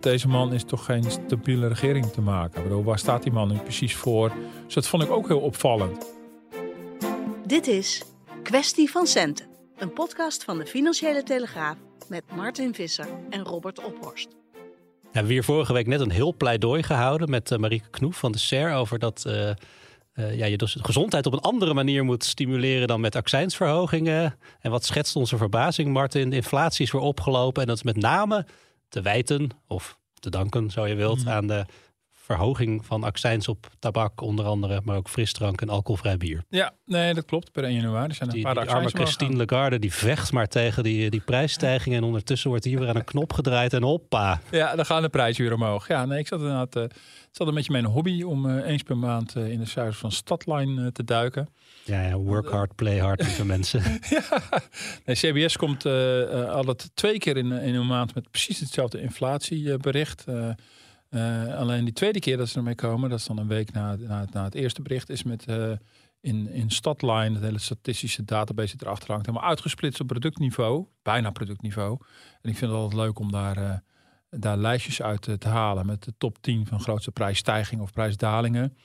Deze man is toch geen stabiele regering te maken. Ik bedoel, waar staat die man nu precies voor? Dus dat vond ik ook heel opvallend. Dit is Kwestie van Centen, een podcast van de Financiële Telegraaf met Martin Visser en Robert Ophorst. We hebben hier vorige week net een heel pleidooi gehouden met uh, Marieke Knoef van de SER over dat uh, uh, ja, je dus gezondheid op een andere manier moet stimuleren dan met accijnsverhogingen. En wat schetst onze verbazing, Martin? De inflatie is weer opgelopen en dat is met name te wijten of te danken, zo je wilt, aan de verhoging van accijns op tabak, onder andere, maar ook frisdrank en alcoholvrij bier. Ja, nee, dat klopt. Per 1 januari zijn er Die, een paar die arme Christine Lagarde die vecht maar tegen die, die prijsstijgingen en ondertussen wordt hier weer aan een knop gedraaid en hoppa. Ja, dan gaan de prijzen weer omhoog. Ja, nee, ik zat inderdaad, uh, het zat een beetje mijn hobby om uh, eens per maand uh, in de cijfers van Stadline te duiken. Ja, ja, work hard, play hard, lieve mensen. ja, nee, CBS komt uh, altijd twee keer in, in een maand met precies hetzelfde inflatiebericht. Uh, alleen die tweede keer dat ze ermee komen, dat is dan een week na, na, na het eerste bericht, is met in, in Stadline, het hele statistische database die erachter hangt, helemaal uitgesplitst op productniveau, bijna productniveau. En ik vind het altijd leuk om daar, daar lijstjes uit te halen met de top 10 van grootste prijsstijgingen of prijsdalingen.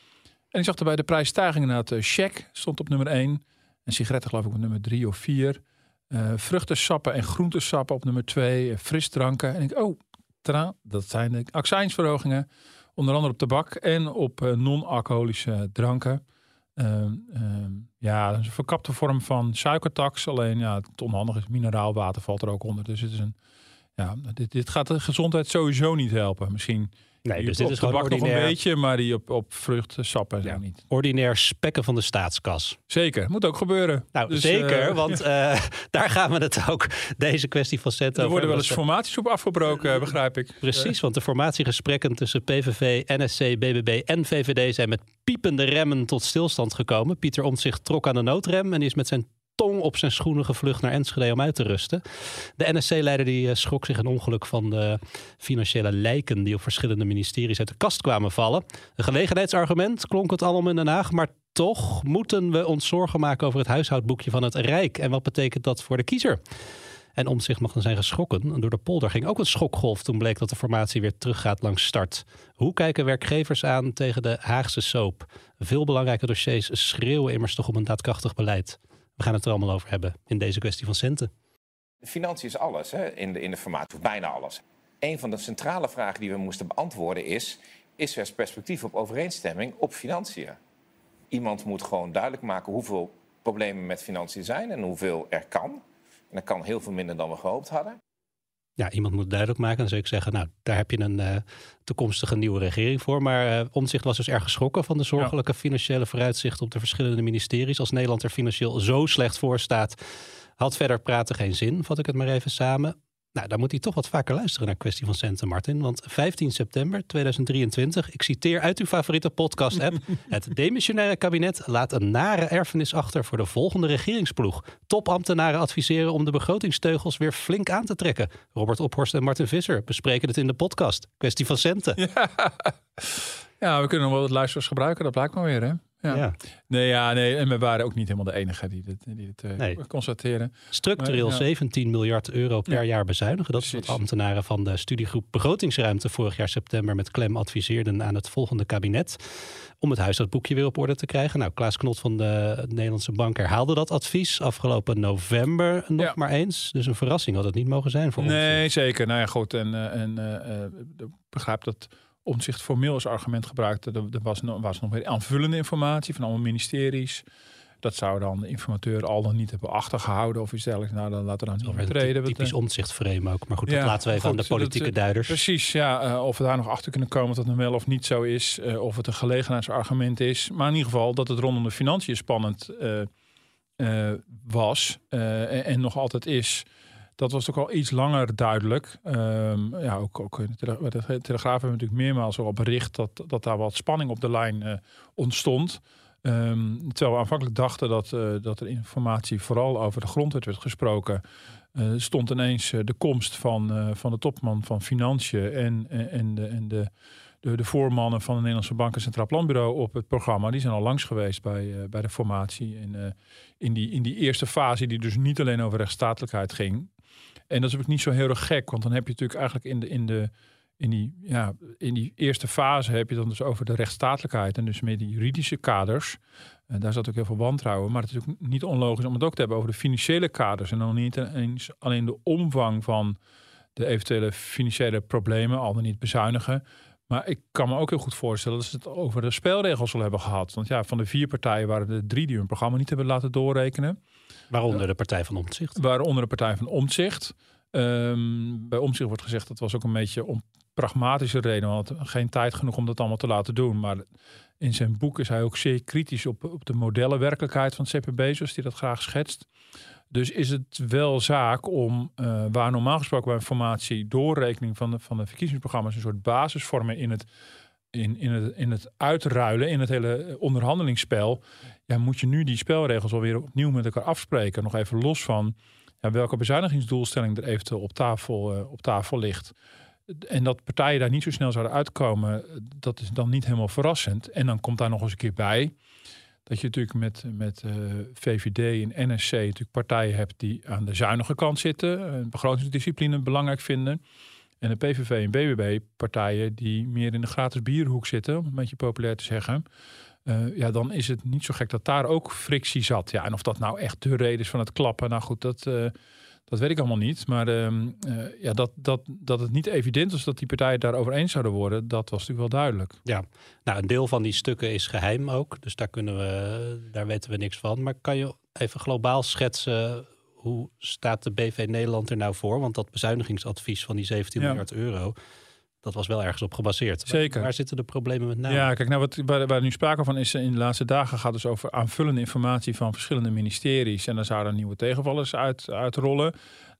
En ik zag erbij de prijsstijgingen naar het check stond op nummer 1 en sigaretten geloof ik op nummer 3 of 4. vruchtensappen en groentesappen op nummer 2, frisdranken. En ik, oh, dat zijn de accijnsverhogingen. Onder andere op tabak en op uh, non-alcoholische dranken. Uh, uh, ja, een verkapte vorm van suikertax. Alleen ja, het onhandig is, mineraalwater valt er ook onder. Dus het is een, ja, dit, dit gaat de gezondheid sowieso niet helpen. Misschien Nee, die dus dit is gewoon nog een beetje, maar die op, op sappen ja, zijn niet. ordinair spekken van de staatskas. Zeker, moet ook gebeuren. Nou, Dus, zeker, eh, want eh, daar gaan we het ook, deze kwestie van centen Er worden wel eens formaties op afgebroken, begrijp ik. Precies, want de formatiegesprekken tussen PVV, NSC, BBB en VVD zijn met piepende remmen tot stilstand gekomen. Pieter Omtzigt trok aan de noodrem en is met zijn tong op zijn schoenen gevlucht naar Enschede om uit te rusten. De NSC-leider die eh, schrok zich een ongeluk van de financiële lijken die op verschillende ministeries uit de kast kwamen vallen. Een gelegenheidsargument klonk het allemaal in Den Haag, maar toch moeten we ons zorgen maken over het huishoudboekje van het Rijk. En wat betekent dat voor de kiezer? En om zich mag dan zijn geschrokken. Door de polder ging ook een schokgolf toen bleek dat de formatie weer teruggaat langs start. Hoe kijken werkgevers aan tegen de Haagse soap? Veel belangrijke dossiers schreeuwen immers toch om een daadkrachtig beleid. We gaan het er allemaal over hebben in deze kwestie van centen. Financiën is alles hè, in, de, in de formatie, of bijna alles. Een van de centrale vragen die we moesten beantwoorden is... is er perspectief op overeenstemming op financiën? Iemand moet gewoon duidelijk maken hoeveel problemen met financiën zijn... en hoeveel er kan. En dat kan heel veel minder dan we gehoopt hadden. Ja, iemand moet duidelijk maken. Dan zou ik zeggen, nou, daar heb je een uh, toekomstige nieuwe regering voor. Maar uh, Omzicht was dus erg geschrokken van de zorgelijke ja. financiële vooruitzichten op de verschillende ministeries. Als Nederland er financieel zo slecht voor staat, had verder praten geen zin, vat ik het maar even samen. Nou, dan moet hij toch wat vaker luisteren naar kwestie van centen, Martin. Want 15 september 2023, ik citeer uit uw favoriete podcast-app... het demissionaire kabinet laat een nare erfenis achter voor de volgende regeringsploeg. Topambtenaren adviseren om de begrotingsteugels weer flink aan te trekken. Robert Ophorst en Martin Visser bespreken het in de podcast. Kwestie van centen. Ja, ja we kunnen nog wel wat luisteraars gebruiken, dat blijkt maar weer, hè? Ja. Nee, ja, nee, en we waren ook niet helemaal de enige die dit, die dit uh, nee. constateren. Structureel Maar, ja. 17 miljard euro per Ja. jaar bezuinigen. Dat is Precies. wat ambtenaren van de studiegroep Begrotingsruimte vorig jaar september met klem adviseerden aan het volgende kabinet. Om het huishoudboekje weer op orde te krijgen. Nou, Klaas Knot van de Nederlandse Bank herhaalde dat advies afgelopen november nog maar eens. Dus een verrassing had het niet mogen zijn voor ons. Nee, zeker. Nou ja, goed. En, eh, en eh, eh, ik begrijp dat omzicht formeel als argument gebruikte. Er, er was, nog, was nog weer aanvullende informatie van alle ministeries. Dat zou dan de informateur al dan niet hebben achtergehouden of iets dergelijks. Nou, dan laten we dan niet Alweer meer treden. een typisch omzichtframe ook. Maar goed, Ja, dat laten we even aan de politieke dat, duiders. Precies, ja. eh, of we daar nog achter kunnen komen dat het nou wel of niet zo is. eh, of het een gelegenheidsargument is. Maar in ieder geval dat het rondom de financiën spannend eh, was. en, en nog altijd is. Dat was ook al iets langer duidelijk. Ehm, ja, ook, ook de, Tele- Telegraaf hebben natuurlijk meermaals al bericht dat, dat daar wat spanning op de lijn eh, ontstond. Ehm, terwijl we aanvankelijk dachten dat, eh, dat er informatie vooral over de grondwet werd gesproken. eh, stond ineens de komst van, van de topman van Financiën en, en, de, en de, de, voormannen van de Nederlandse Bank en Centraal Planbureau op het programma. Die zijn al langs geweest bij, bij de formatie. En, in, die, in die eerste fase, die dus niet alleen over rechtsstatelijkheid ging. En dat is ook niet zo heel erg gek, want dan heb je natuurlijk eigenlijk in de, in de, in die, ja, in die eerste fase heb je dan dus over de rechtsstatelijkheid en dus meer die juridische kaders. En daar zat ook heel veel wantrouwen. Maar het is ook niet onlogisch om het ook te hebben over de financiële kaders. En dan niet eens alleen de omvang van de eventuele financiële problemen, al dan niet bezuinigen. Maar ik kan me ook heel goed voorstellen dat ze het over de spelregels al hebben gehad. Want ja, van de vier partijen waren er drie die hun programma niet hebben laten doorrekenen. Waaronder de Partij van Omtzigt. Waaronder de Partij van Omtzigt. Ehm, bij Omtzigt wordt gezegd dat was ook een beetje om pragmatische reden. Want geen tijd genoeg om dat allemaal te laten doen. Maar in zijn boek is hij ook zeer kritisch op, op de modellenwerkelijkheid van CPB, zoals hij dat graag schetst. Dus is het wel zaak om, eh, waar normaal gesproken bij een formatie doorrekening van van de verkiezingsprogramma's een soort basis vormen in het, in, in, het, in het uitruilen, in het hele onderhandelingsspel. Ja, moet je nu die spelregels alweer opnieuw met elkaar afspreken. Nog even los van ja, welke bezuinigingsdoelstelling er eventueel op tafel, eh, op tafel ligt. En dat partijen daar niet zo snel zouden uitkomen, dat is dan niet helemaal verrassend. En dan komt daar nog eens een keer bij dat je natuurlijk met, met eh, VVD en NSC natuurlijk partijen hebt die aan de zuinige kant zitten, eh, begrotingsdiscipline belangrijk vinden. En de PVV en BBB partijen die meer in de gratis bierhoek zitten, om het een beetje populair te zeggen. Eh, ja, dan is het niet zo gek dat daar ook frictie zat. Ja, en of dat nou echt de reden is van het klappen, nou goed, dat, eh, dat weet ik allemaal niet. Maar ehm, eh, ja, dat, dat, dat het niet evident was dat die partijen daarover eens zouden worden, dat was natuurlijk wel duidelijk. Ja, nou een deel van die stukken is geheim ook. Dus daar, kunnen we, daar weten we niks van. Maar kan je even globaal schetsen hoe staat de BV Nederland er nou voor? Want dat bezuinigingsadvies van die 17 Ja. miljard euro, dat was wel ergens op gebaseerd. Waar- Zeker. Waar, zitten de problemen met name? Ja, kijk, nou wat waar, waar nu sprake van is eh, in de laatste dagen gaat dus over aanvullende informatie van verschillende ministeries. En dan zouden nieuwe tegenvallers uit, uitrollen.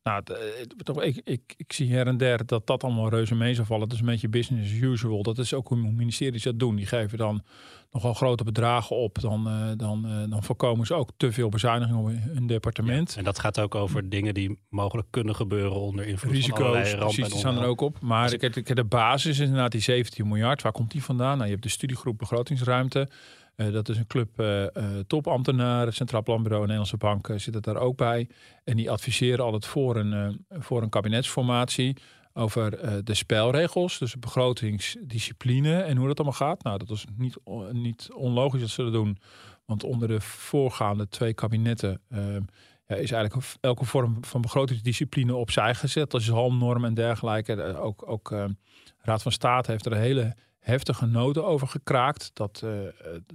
Nou, eh, toch, ik, ik, ik zie her en der dat dat allemaal reuze mee zou vallen. Dat is een beetje business as usual. Dat is ook hoe ministeries dat doen. Die geven dan nogal grote bedragen op. Dan, eh, dan, eh, dan voorkomen ze ook te veel bezuinigingen op hun departement. En dat gaat ook over dingen die mogelijk kunnen gebeuren onder invloed van Risico's, allerlei rampen precies, die staan er ook op. Maar ik, ik, de basis is inderdaad die 17 miljard. Waar komt die vandaan? Nou, je hebt de studiegroep Begrotingsruimte. Eh, dat is een club eh, topambtenaren. Centraal Planbureau en Nederlandse Bank eh, zitten daar ook bij. En die adviseren altijd voor een, voor een kabinetsformatie over de spelregels. Dus de begrotingsdiscipline en hoe dat allemaal gaat. Nou, dat is niet, niet onlogisch dat ze dat doen. Want onder de voorgaande twee kabinetten... eh, ja, is eigenlijk elke vorm van begrotingsdiscipline opzij gezet. Dat is halmnorm en dergelijke. Ook, ook eh, Raad van State heeft er een hele heftige noten over gekraakt. Dat, eh,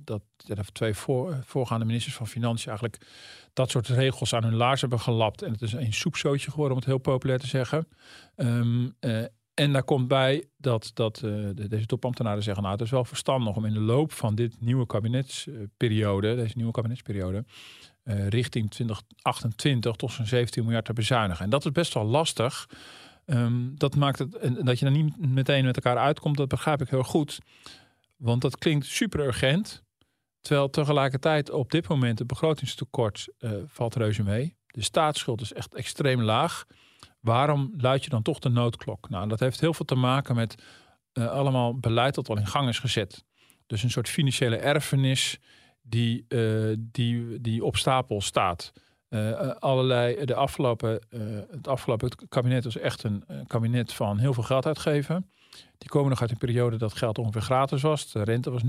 dat de twee voor, voorgaande ministers van Financiën eigenlijk dat soort regels aan hun laars hebben gelapt. En het is een soepzootje geworden, om het heel populair te zeggen. Ehm, eh, en daar komt bij dat, dat eh, de- deze topambtenaren zeggen... nou, het is wel verstandig om in de loop van dit nieuwe kabinetsperiode... deze nieuwe kabinetsperiode... richting 2028 tot zo'n 17 miljard te bezuinigen. En dat is best wel lastig. Ehm, dat maakt het, en dat je dan niet meteen met elkaar uitkomt, dat begrijp ik heel goed. Want dat klinkt super urgent. Terwijl tegelijkertijd op dit moment het begrotingstekort eh, valt reuze mee. De staatsschuld is echt extreem laag. Waarom luid je dan toch de noodklok? Nou, dat heeft heel veel te maken met eh, allemaal beleid dat al in gang is gezet. Dus een soort financiële erfenis die, uh, die, die op stapel staat. Uh, allerlei, de afgelopen, het afgelopen kabinet was echt een kabinet van heel veel geld uitgeven. Die komen nog uit een periode dat geld ongeveer gratis was. De rente was 0%,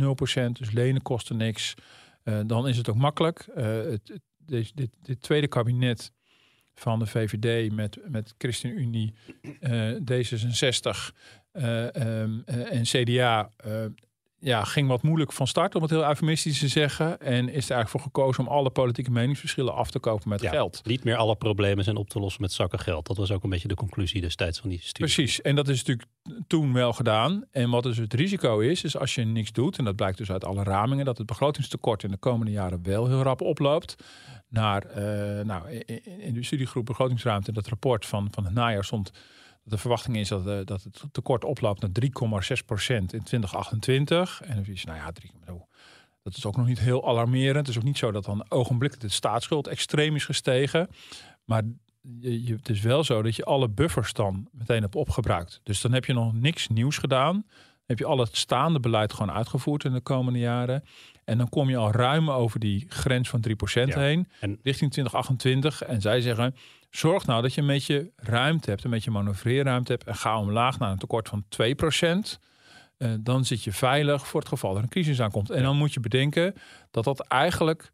dus lenen kostte niks. dan is het ook makkelijk. Het, dit, dit, dit, tweede kabinet van de VVD met, met ChristenUnie, D66 um, en CDA ja, ging wat moeilijk van start, om het heel eufemistisch te zeggen. En is er eigenlijk voor gekozen om alle politieke meningsverschillen af te kopen met geld. Niet meer alle problemen zijn op te lossen met zakken geld. Dat was ook een beetje de conclusie destijds van die studie. Precies, en dat is natuurlijk toen wel gedaan. En wat dus het risico is, is als je niks doet, en dat blijkt dus uit alle ramingen, dat het begrotingstekort in de komende jaren wel heel rap oploopt. Naar, uh, nou, in de studiegroep Begrotingsruimte, dat rapport van, van het najaar stond de verwachting is dat, uh, dat het tekort oploopt naar 3,6 procent in 2028. En dan is nou ja, 3, dat is ook nog niet heel alarmerend. Het is ook niet zo dat dan ogenblikkelijk de staatsschuld extreem is gestegen. Maar je, je, het is wel zo dat je alle buffers dan meteen hebt opgebruikt. Dus dan heb je nog niks nieuws gedaan. Dan heb je al het staande beleid gewoon uitgevoerd in de komende jaren. En dan kom je al ruim over die grens van 3% heen, en... richting 2028. En zij zeggen, Zorg nou dat je een beetje ruimte hebt, een beetje manoeuvreerruimte hebt. En ga omlaag naar een tekort van 2%. Uh, dan zit je veilig voor het geval er een crisis aankomt. En dan moet je bedenken dat dat eigenlijk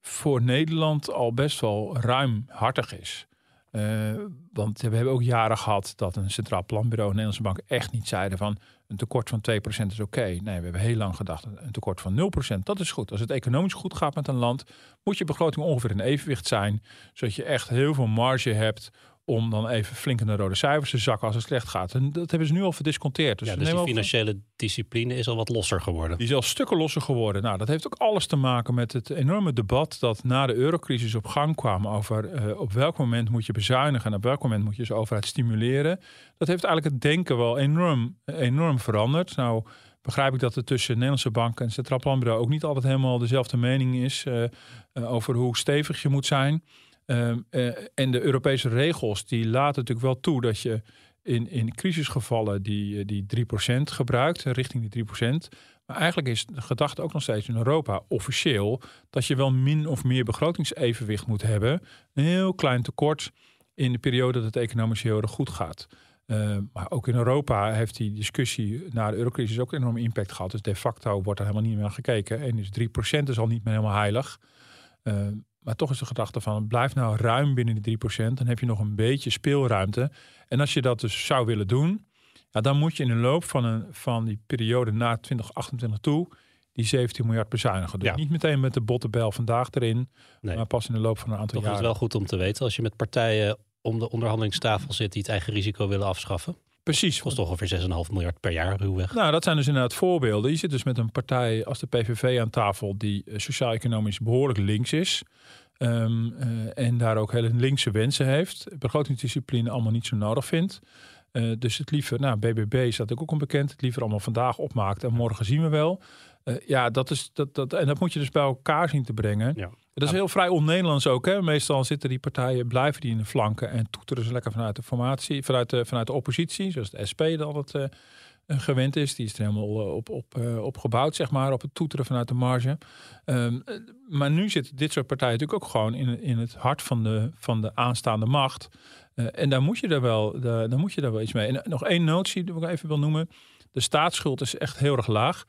voor Nederland al best wel ruimhartig is. Uh, want we hebben ook jaren gehad dat een Centraal Planbureau en Nederlandse Bank echt niet zeiden van een tekort van 2% is oké. Nee, we hebben heel lang gedacht een tekort van 0%. Dat is goed. Als het economisch goed gaat met een land, moet je begroting ongeveer in evenwicht zijn. Zodat je echt heel veel marge hebt om dan even flink in de rode cijfers te zakken als het slecht gaat. En dat hebben ze nu al verdisconteerd. Dus, ja, dus de financiële discipline is al wat losser geworden. Die is al stukken losser geworden. Nou, dat heeft ook alles te maken met het enorme debat dat na de eurocrisis op gang kwam over uh, op welk moment moet je bezuinigen en op welk moment moet je de overheid stimuleren. Dat heeft eigenlijk het denken wel enorm, enorm veranderd. Nou begrijp ik dat er tussen Nederlandse banken en Centraal Planbureau ook niet altijd helemaal dezelfde mening is uh, uh, over hoe stevig je moet zijn. Ehm, eh, en de Europese regels die laten natuurlijk wel toe dat je in, in crisisgevallen die, eh, die 3% gebruikt, richting die 3%. Maar eigenlijk is de gedachte ook nog steeds in Europa officieel dat je wel min of meer begrotingsevenwicht moet hebben. Een heel klein tekort in de periode dat het economisch heel erg goed gaat. Ehm, maar ook in Europa heeft die discussie na de eurocrisis ook een enorme impact gehad. Dus de facto wordt er helemaal niet meer naar gekeken. En dus 3% is al niet meer helemaal heilig. Ehm, maar toch is de gedachte van blijf nou ruim binnen die 3%. Dan heb je nog een beetje speelruimte. En als je dat dus zou willen doen, ja, dan moet je in de loop van, een, van die periode na 2028 toe die 17 miljard bezuinigen. Dus niet meteen met de bottenbel vandaag erin, maar pas in de loop van een aantal toch jaren. Het is wel goed om te weten als je met partijen om de onderhandelingstafel zit die het eigen risico willen afschaffen. Precies. Kost ongeveer 6,5 miljard per jaar ruwweg. Nou, dat zijn dus inderdaad voorbeelden. Je zit dus met een partij als de PVV aan tafel die eh, sociaal-economisch behoorlijk links is. Um, uh, en daar ook hele linkse wensen heeft. Begrotingsdiscipline allemaal niet zo nodig vindt. Uh, dus het liever, nou, BBB staat ook onbekend. Het liever allemaal vandaag opmaakt en morgen zien we wel. Uh, ja, dat is, dat, dat, en dat moet je dus bij elkaar zien te brengen. Ja. Dat is heel vrij on-Nederlands ook. Hè? Meestal zitten die partijen, blijven die in de flanken en toeteren ze lekker vanuit de formatie, vanuit de, vanuit de oppositie, zoals de SP dat altijd uh, gewend is. Die is er helemaal op, op, uh, op gebouwd, zeg maar, op het toeteren vanuit de marge. Um, maar nu zitten dit soort partijen natuurlijk ook gewoon in, in het hart van de, van de aanstaande macht. Uh, en daar moet je er wel, daar, daar moet je daar wel iets mee. En nog één notie die ik even wil noemen. De staatsschuld is echt heel erg laag.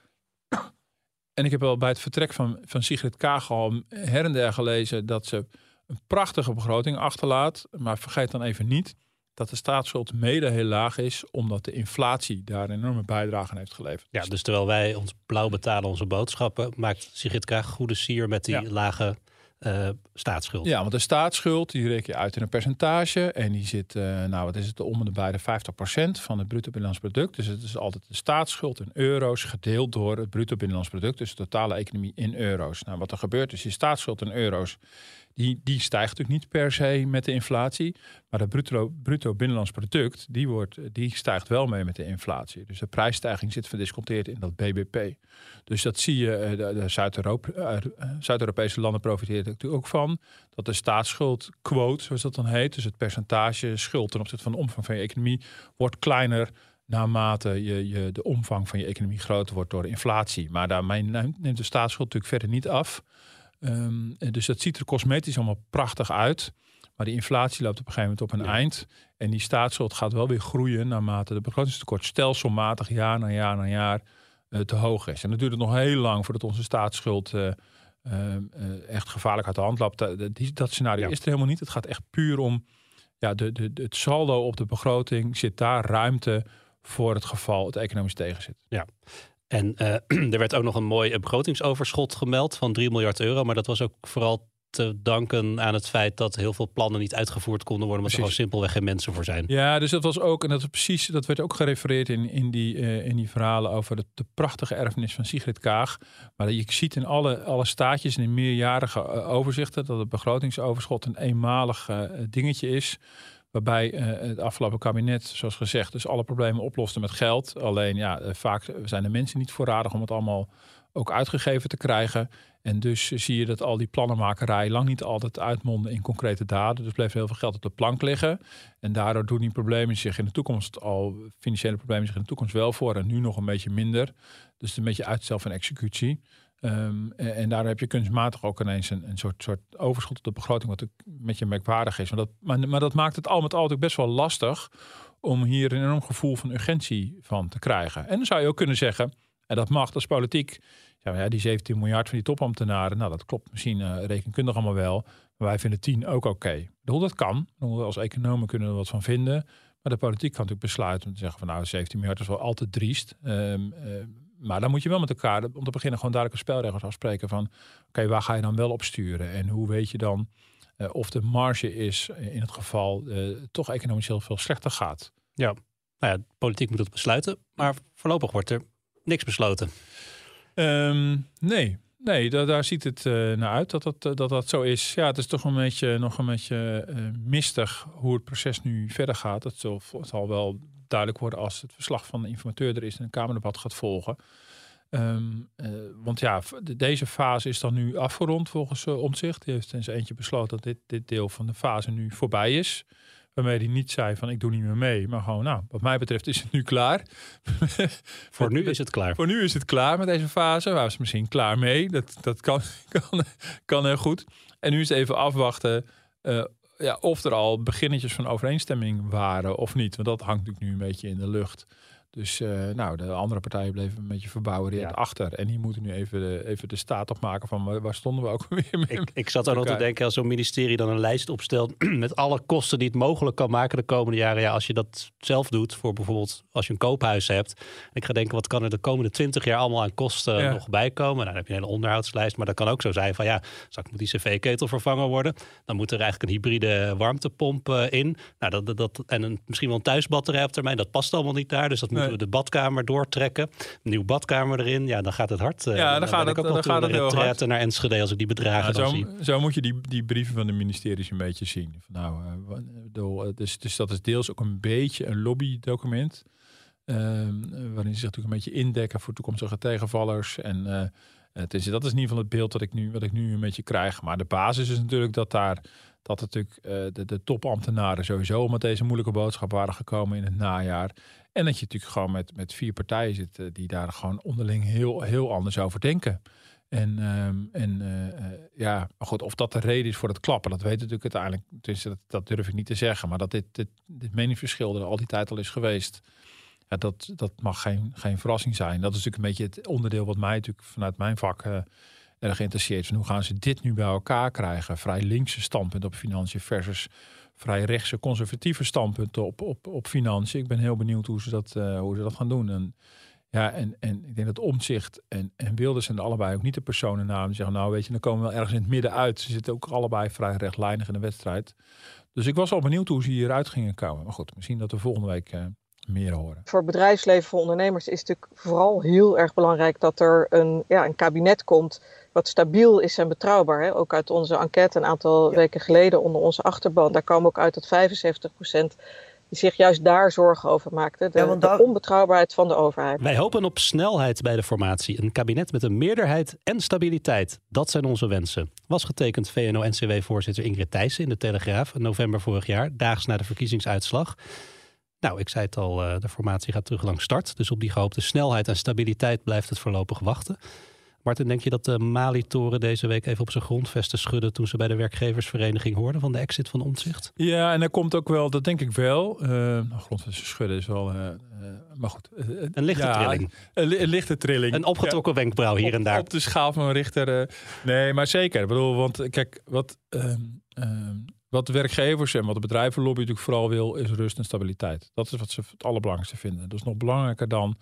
En ik heb wel bij het vertrek van, van Sigrid Kaag al her en der gelezen dat ze een prachtige begroting achterlaat. Maar vergeet dan even niet dat de staatsschuld mede heel laag is, omdat de inflatie daar een enorme bijdrage aan heeft geleverd. Ja, dus terwijl wij ons blauw betalen onze boodschappen, maakt Sigrid Kaag goede sier met die ja. lage uh, staatsschuld. Ja, want de staatsschuld die reken je uit in een percentage en die zit, uh, nou wat is het, om de bij de 50% van het bruto binnenlands product. Dus het is altijd de staatsschuld in euro's gedeeld door het bruto binnenlands product, dus de totale economie in euro's. Nou, wat er gebeurt is, je staatsschuld in euro's die, die stijgt natuurlijk niet per se met de inflatie. Maar het bruto, bruto binnenlands product, die, wordt, die stijgt wel mee met de inflatie. Dus de prijsstijging zit verdisconteerd in dat BBP. Dus dat zie je, de, de Zuid-Europese landen profiteren natuurlijk ook van. Dat de staatsschuldquote, zoals dat dan heet, dus het percentage schuld ten opzichte van de omvang van je economie, wordt kleiner naarmate je, je, de omvang van je economie groter wordt door inflatie. Maar daarmee neemt de staatsschuld natuurlijk verder niet af. Um, dus dat ziet er cosmetisch allemaal prachtig uit. Maar die inflatie loopt op een gegeven moment op een eind. En die staatsschuld gaat wel weer groeien naarmate de begrotingstekort stelselmatig jaar na jaar na jaar uh, te hoog is. En dat duurt het nog heel lang voordat onze staatsschuld uh, uh, echt gevaarlijk uit de hand loopt. Dat, dat scenario is er helemaal niet. Het gaat echt puur om ja, de, de, het saldo op de begroting. Zit daar ruimte voor het geval het economisch tegenzit. Ja. En er werd ook nog een mooi begrotingsoverschot gemeld van 3 miljard euro. Maar dat was ook vooral te danken aan het feit dat heel veel plannen niet uitgevoerd konden worden, omdat er gewoon simpelweg geen mensen voor zijn. Ja, dus dat was ook, en dat, is precies, dat werd ook gerefereerd in, in, die, uh, in die verhalen over de, de, prachtige erfenis van Sigrid Kaag. Maar je ziet in alle, alle staatjes en in meerjarige uh, overzichten dat het begrotingsoverschot een eenmalig dingetje is. Waarbij het afgelopen kabinet, zoals gezegd, dus alle problemen oploste met geld. Alleen ja, vaak zijn de mensen niet voorradig om het allemaal ook uitgegeven te krijgen. En dus zie je dat al die plannenmakerij lang niet altijd uitmonden in concrete daden. Dus blijft heel veel geld op de plank liggen. En daardoor doen die problemen zich in de toekomst al, financiële problemen zich in de toekomst wel voor en nu nog een beetje minder. Dus een beetje uitstel van executie. Um, en, daar heb je kunstmatig ook ineens een, een soort, soort overschot op de begroting, wat een beetje merkwaardig is. Maar dat, maar, maar dat maakt het al met al best wel lastig om hier een enorm gevoel van urgentie van te krijgen. En dan zou je ook kunnen zeggen, en dat mag als politiek, ja, ja, die 17 miljard van die topambtenaren, nou dat klopt misschien uh, rekenkundig allemaal wel. Maar wij vinden 10 ook oké. Okay. Dat kan. Als economen kunnen we er wat van vinden. Maar de politiek kan natuurlijk besluiten om te zeggen van nou 17 miljard is wel altijd driest. Um, uh, maar dan moet je wel met elkaar om te beginnen gewoon duidelijke spelregels afspreken van oké, okay, waar ga je dan wel op sturen? En hoe weet je dan uh, of de marge is in het geval toch economisch heel veel slechter gaat? Ja, nou ja, politiek moet het besluiten. Maar voorlopig wordt er niks besloten. Um, nee, nee daar, daar ziet het uh, naar uit dat dat, dat dat zo is. Ja, het is toch een beetje, nog een beetje mistig hoe het proces nu verder gaat. Het zal, het zal wel duidelijk worden als het verslag van de informateur er is en een Kamerdebat gaat volgen. Um, uh, want ja, deze fase is dan nu afgerond volgens uh, Omtzigt. Die heeft eens eentje besloten dat dit, dit deel van de fase nu voorbij is. Waarmee hij niet zei van ik doe niet meer mee. Maar gewoon, nou, wat mij betreft is het nu klaar. Voor nu is het klaar. Voor nu is het klaar met deze fase. Waar was misschien klaar mee. Dat, dat kan, kan, kan heel goed. En nu is het even afwachten uh, ja, of er al beginnetjes van overeenstemming waren of niet. Want dat hangt natuurlijk nu een beetje in de lucht. Dus uh, nou, de andere partijen bleven een beetje verbouwereerd ja. achter. En die moeten nu even de, even de staat opmaken van waar, stonden we ook weer mee. Ik, ik zat er nog te denken als zo'n ministerie dan een lijst opstelt met alle kosten die het mogelijk kan maken de komende jaren. Ja, als je dat zelf doet voor bijvoorbeeld als je een koophuis hebt. Ik ga denken, wat kan er de komende twintig jaar allemaal aan kosten ja. nog bijkomen? Nou, dan heb je een hele onderhoudslijst. Maar dat kan ook zo zijn van ja, straks moet die cv-ketel vervangen worden. Dan moet er eigenlijk een hybride warmtepomp uh, in. Nou, dat, dat, dat, en een, misschien wel een thuisbatterij op termijn. Dat past allemaal niet daar. Dus dat moet moeten we de badkamer doortrekken. Een nieuw badkamer erin. Ja, dan gaat het hard. Ja, dan, gaat het, ook dan gaat het heel hard. naar Enschede als ik die bedragen ja, zo, zie. Zo moet je die, die brieven van de ministeries een beetje zien. Nou, uh, dus, dus dat is deels ook een beetje een lobbydocument. Uh, waarin ze zich natuurlijk een beetje indekken voor toekomstige tegenvallers. En uh, het is, dat is in ieder geval het beeld dat ik nu, wat ik nu een beetje krijg. Maar de basis is natuurlijk dat daar dat natuurlijk uh, de, de topambtenaren sowieso met deze moeilijke boodschap waren gekomen in het najaar. En dat je natuurlijk gewoon met, met vier partijen zit uh, die daar gewoon onderling heel, heel anders over denken. En, um, en uh, ja, maar goed, of dat de reden is voor het klappen, dat weet natuurlijk uiteindelijk. Dus dat, durf ik niet te zeggen. Maar dat dit, dit, dit meningsverschil er al die tijd al is geweest. Ja, dat, dat mag geen, geen verrassing zijn. Dat is natuurlijk een beetje het onderdeel wat mij natuurlijk vanuit mijn vak erg geïnteresseerd van hoe gaan ze dit nu bij elkaar krijgen? Vrij linkse standpunt op financiën versus vrij rechtse conservatieve standpunten op, op, op financiën. Ik ben heel benieuwd hoe ze dat, uh, hoe ze dat gaan doen. En, ja, en, en ik denk dat Omzicht en, en Wilders zijn allebei ook niet de personen namen. zeggen, nou weet je, dan komen we wel ergens in het midden uit. Ze zitten ook allebei vrij rechtlijnig in de wedstrijd. Dus ik was al benieuwd hoe ze hieruit gingen komen. Maar goed, misschien dat we volgende week uh, meer horen. Voor bedrijfsleven, voor ondernemers is het natuurlijk vooral heel erg belangrijk dat er een, ja, een kabinet komt wat stabiel is en betrouwbaar. Hè? Ook uit onze enquête een aantal ja. weken geleden onder onze achterban. Daar kwam ook uit dat 75 procent die zich juist daar zorgen over maakte. De, ja, daar... de, onbetrouwbaarheid van de overheid. Wij hopen op snelheid bij de formatie. Een kabinet met een meerderheid en stabiliteit. Dat zijn onze wensen. Was getekend VNO-NCW-voorzitter Ingrid Thijssen in de Telegraaf in november vorig jaar, daags na de verkiezingsuitslag. Nou, ik zei het al, uh, de formatie gaat terug langs start. Dus op die gehoopte snelheid en stabiliteit blijft het voorlopig wachten. Martin, denk je dat de Mali-toren deze week even op zijn grondvesten schudden toen ze bij de werkgeversvereniging hoorden van de exit van Omtzigt? Ja, en er komt ook wel, dat denk ik wel. Uh, grondvesten schudden is wel, uh, maar goed. een lichte ja, trilling. Een, een, lichte trilling. Een opgetrokken ja, wenkbrauw hier op, en daar. Op de schaal van Richter. nee, maar zeker. Ik bedoel, want kijk, wat, ehm, ehm, wat de werkgevers en wat de bedrijvenlobby natuurlijk vooral wil, is rust en stabiliteit. Dat is wat ze het allerbelangrijkste vinden. Dat is nog belangrijker dan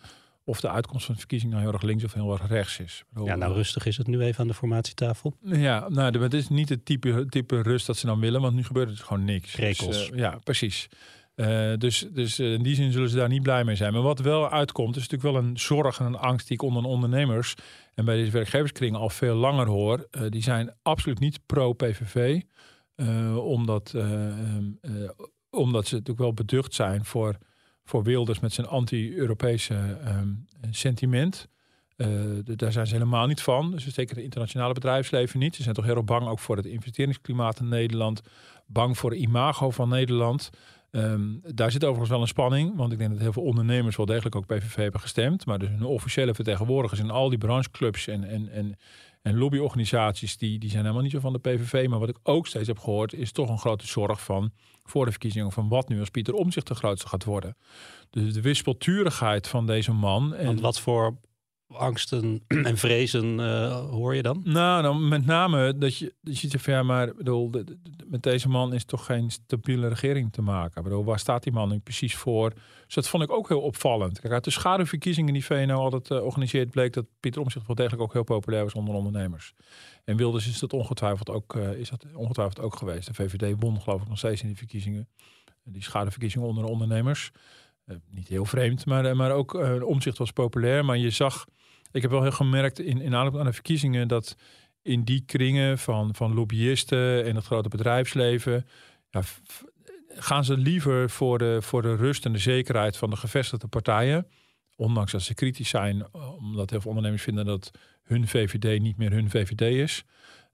of de uitkomst van de verkiezing nou heel erg links of heel erg rechts is. Ja, nou rustig is het nu even aan de formatietafel. Ja, nou, het is niet het type, type rust dat ze dan willen, want nu gebeurt het gewoon niks. Rekels. Dus, uh, ja, precies. Uh, dus dus in die zin zullen ze daar niet blij mee zijn. Maar wat wel uitkomt, is natuurlijk wel een zorg en een angst die ik onder ondernemers en bij deze werkgeverskringen al veel langer hoor. die zijn absoluut niet pro-PVV, omdat, omdat ze natuurlijk wel beducht zijn voor voor Wilders met zijn anti-Europese um, sentiment. Uh, daar zijn ze helemaal niet van. Dus zeker het internationale bedrijfsleven niet. Ze zijn toch heel bang ook voor het investeringsklimaat in Nederland. Bang voor het imago van Nederland. Um, daar zit overigens wel een spanning. Want ik denk dat heel veel ondernemers wel degelijk ook PVV hebben gestemd. Maar dus hun officiële vertegenwoordigers in al die brancheclubs en, en, en, en lobbyorganisaties... Die, die zijn helemaal niet zo van de PVV. Maar wat ik ook steeds heb gehoord is toch een grote zorg van voor de verkiezingen van wat nu als Pieter Omzicht de grootste gaat worden. Dus de wispelturigheid van deze man. En Want wat voor angsten en vrezen uh, hoor je dan? Nou, nou, met name dat je, dat je zegt van ja, maar bedoel, met deze man is toch geen stabiele regering te maken. Bedoel, waar staat die man nu precies voor? Dus dat vond ik ook heel opvallend. Kijk, uit de schaduwverkiezingen die VNO altijd uh, bleek dat Pieter Omzicht wel degelijk ook heel populair was onder ondernemers. En Wilders is dat ongetwijfeld ook, uh, is dat ongetwijfeld ook geweest. De VVD won geloof ik nog steeds in die verkiezingen. Die schaduwverkiezingen onder de ondernemers. niet heel vreemd, maar, maar ook Omzicht was populair. Maar je zag ik heb wel heel gemerkt in, in aanloop aan de verkiezingen dat in die kringen van, van lobbyisten en het grote bedrijfsleven. Ja, gaan ze liever voor de, voor de rust en de zekerheid van de gevestigde partijen. Ondanks dat ze kritisch zijn, omdat heel veel ondernemers vinden dat hun VVD niet meer hun VVD is.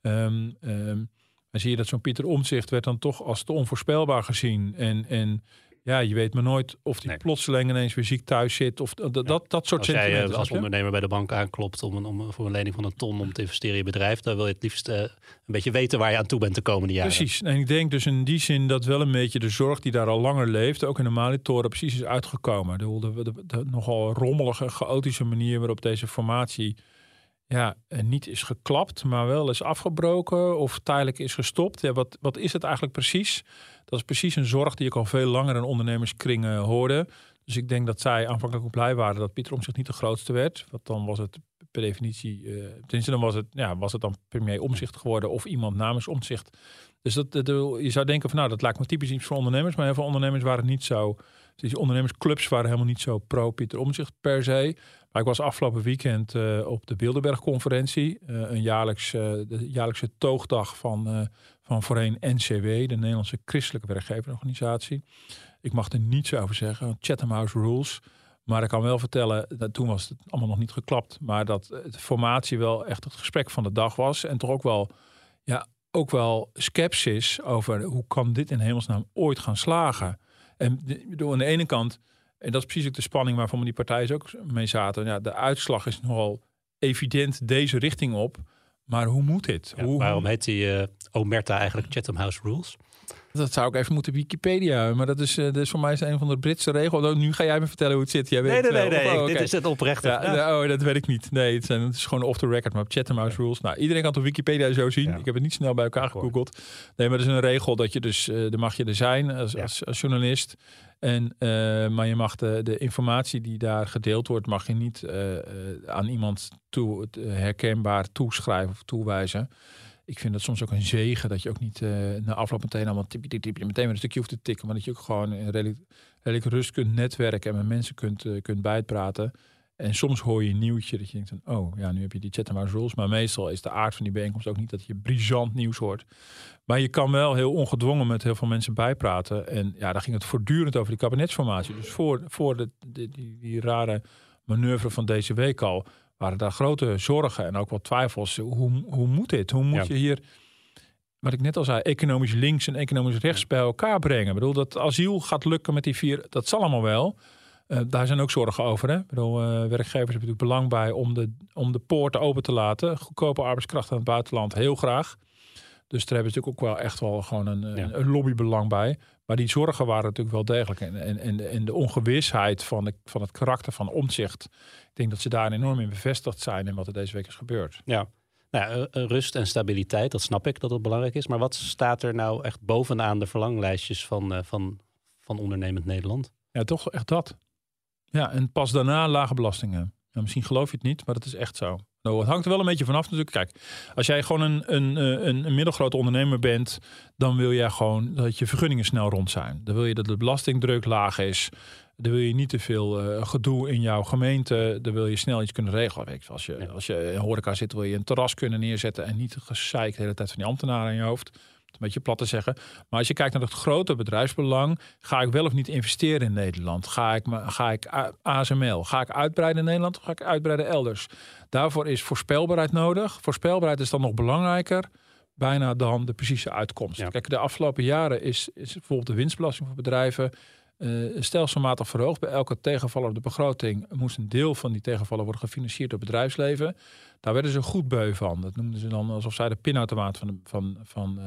Um, um, dan zie je dat zo'n Pieter Omtzigt werd dan toch als te onvoorspelbaar gezien. En, en ja, je weet maar nooit of die plotseling ineens weer ziek thuis zit. Of dat, dat, dat soort als jij eh, als ondernemer bij de bank aanklopt om, een, om voor een lening van een ton om te investeren in je bedrijf, dan wil je het liefst uh, een beetje weten waar je aan toe bent de komende jaren. Precies. En ik denk dus in die zin dat wel een beetje de zorg die daar al langer leeft, ook in de Malitoren precies is uitgekomen. De, de, de, de nogal rommelige, chaotische manier waarop deze formatie ja, niet is geklapt, maar wel is afgebroken of tijdelijk is gestopt. Ja, wat, wat is het eigenlijk precies? Dat is precies een zorg die ik al veel langer in ondernemerskringen hoorde. Dus ik denk dat zij aanvankelijk ook blij waren dat Pieter Omzicht niet de grootste werd. Want dan was het per definitie, uh, tenminste dan was het, ja, was het dan premier Omzicht geworden of iemand namens Omzicht. Dus dat, dat, je zou denken van nou, dat lijkt me typisch iets voor ondernemers. Maar heel veel ondernemers waren niet zo, dus ondernemersclubs waren helemaal niet zo pro Pieter Omzicht per se. Ik was afgelopen weekend uh, op de Bilderberg-conferentie. Uh, een jaarlijks, de jaarlijkse toogdag van van voorheen NCW, de Nederlandse Christelijke Werkgeverorganisatie. Ik mag er niets over zeggen, Chatham House Rules. Maar ik kan wel vertellen, dat toen was het allemaal nog niet geklapt. Maar dat de formatie wel echt het gesprek van de dag was. En toch ook wel, ja, ook wel sceptisch over hoe kan dit in hemelsnaam ooit gaan slagen. En door aan de ene kant, en dat is precies ook de spanning waarvan die partijen ook mee zaten. Ja, de uitslag is nogal evident deze richting op. Maar hoe moet dit? hoe, waarom heet die uh, Omerta eigenlijk Chatham House Rules? Dat zou ik even moeten Wikipedia. Maar dat is, uh, dat is voor mij een van de Britse regels. Oh, nu ga jij me vertellen hoe het zit. Jij weet nee, nee, nee. nee. Oh, Dit is het oprechte. Ja, Oh, dat weet ik niet. Nee, het, zijn, het is gewoon off the record. Maar Chatham House Rules. Nou, iedereen kan het op Wikipedia zo zien. Ik heb het niet snel bij elkaar gegoogeld. Nee, maar er is een regel dat je dus... Uh, dan mag je er zijn als, als, als journalist. En, uh, maar je mag de, de informatie die daar gedeeld wordt, mag je niet uh, aan iemand toe, herkenbaar toeschrijven of toewijzen. Ik vind dat soms ook een zegen dat je ook niet uh, na afloop meteen allemaal tipje, tipje, tipje, meteen met een stukje hoeft te tikken. Maar dat je ook gewoon redelijk, rust kunt netwerken en met mensen kunt, uh, kunt bijpraten. En soms hoor je een nieuwtje dat je denkt oh ja, nu heb je die Chatham House Rules. Maar meestal is de aard van die bijeenkomst ook niet dat je brisant nieuws hoort. Maar je kan wel heel ongedwongen met heel veel mensen bijpraten. En ja, daar ging het voortdurend over die kabinetsformatie. Dus voor, voor de, die, die rare manoeuvre van deze week al waren daar grote zorgen en ook wat twijfels. Hoe, hoe moet dit? Hoe moet je hier... wat ik net al zei, economisch links en economisch rechts bij elkaar brengen. Ik bedoel, dat asiel gaat lukken met die vier, dat zal allemaal wel. Uh, daar zijn ook zorgen over. Hè? Ik bedoel, uh, werkgevers hebben natuurlijk belang bij om de, om de poorten open te laten. Goedkope arbeidskracht aan het buitenland, heel graag. Dus daar hebben ze natuurlijk ook wel echt wel gewoon een, ja. een lobbybelang bij. Maar die zorgen waren natuurlijk wel degelijk. En, en, en, en de ongewisheid van, de, van het karakter van omzicht. Ik denk dat ze daar enorm in bevestigd zijn in wat er deze week is gebeurd. Ja. Nou, rust en stabiliteit, dat snap ik dat het belangrijk is. Maar wat staat er nou echt bovenaan de verlanglijstjes van, uh, van, van ondernemend Nederland? Ja, toch echt dat. Ja, en pas daarna lage belastingen. Misschien geloof je het niet, maar dat is echt zo. Nou, het hangt er wel een beetje vanaf natuurlijk. Kijk, als jij gewoon een, een, een, een middelgrote ondernemer bent, dan wil jij gewoon dat je vergunningen snel rond zijn. Dan wil je dat de belastingdruk laag is. Dan wil je niet te veel uh, gedoe in jouw gemeente. Dan wil je snel iets kunnen regelen. Als, je, als je in horeca zit, wil je een terras kunnen neerzetten en niet gezeik de hele tijd van die ambtenaren in je hoofd een beetje plat te zeggen. Maar als je kijkt naar het grote bedrijfsbelang, ga ik wel of niet investeren in Nederland? Ga ik, ga ik ASML? Ga ik uitbreiden in Nederland of ga ik uitbreiden elders? Daarvoor is voorspelbaarheid nodig. Voorspelbaarheid is dan nog belangrijker bijna dan de precieze uitkomst. Kijk, de afgelopen jaren is, is bijvoorbeeld de winstbelasting voor bedrijven uh, stelselmatig verhoogd. Bij elke tegenvaller op de begroting moest een deel van die tegenvaller worden gefinancierd door het bedrijfsleven. Daar werden ze goed beu van. Dat noemden ze dan alsof zij de pinautomaat van, van, van, uh,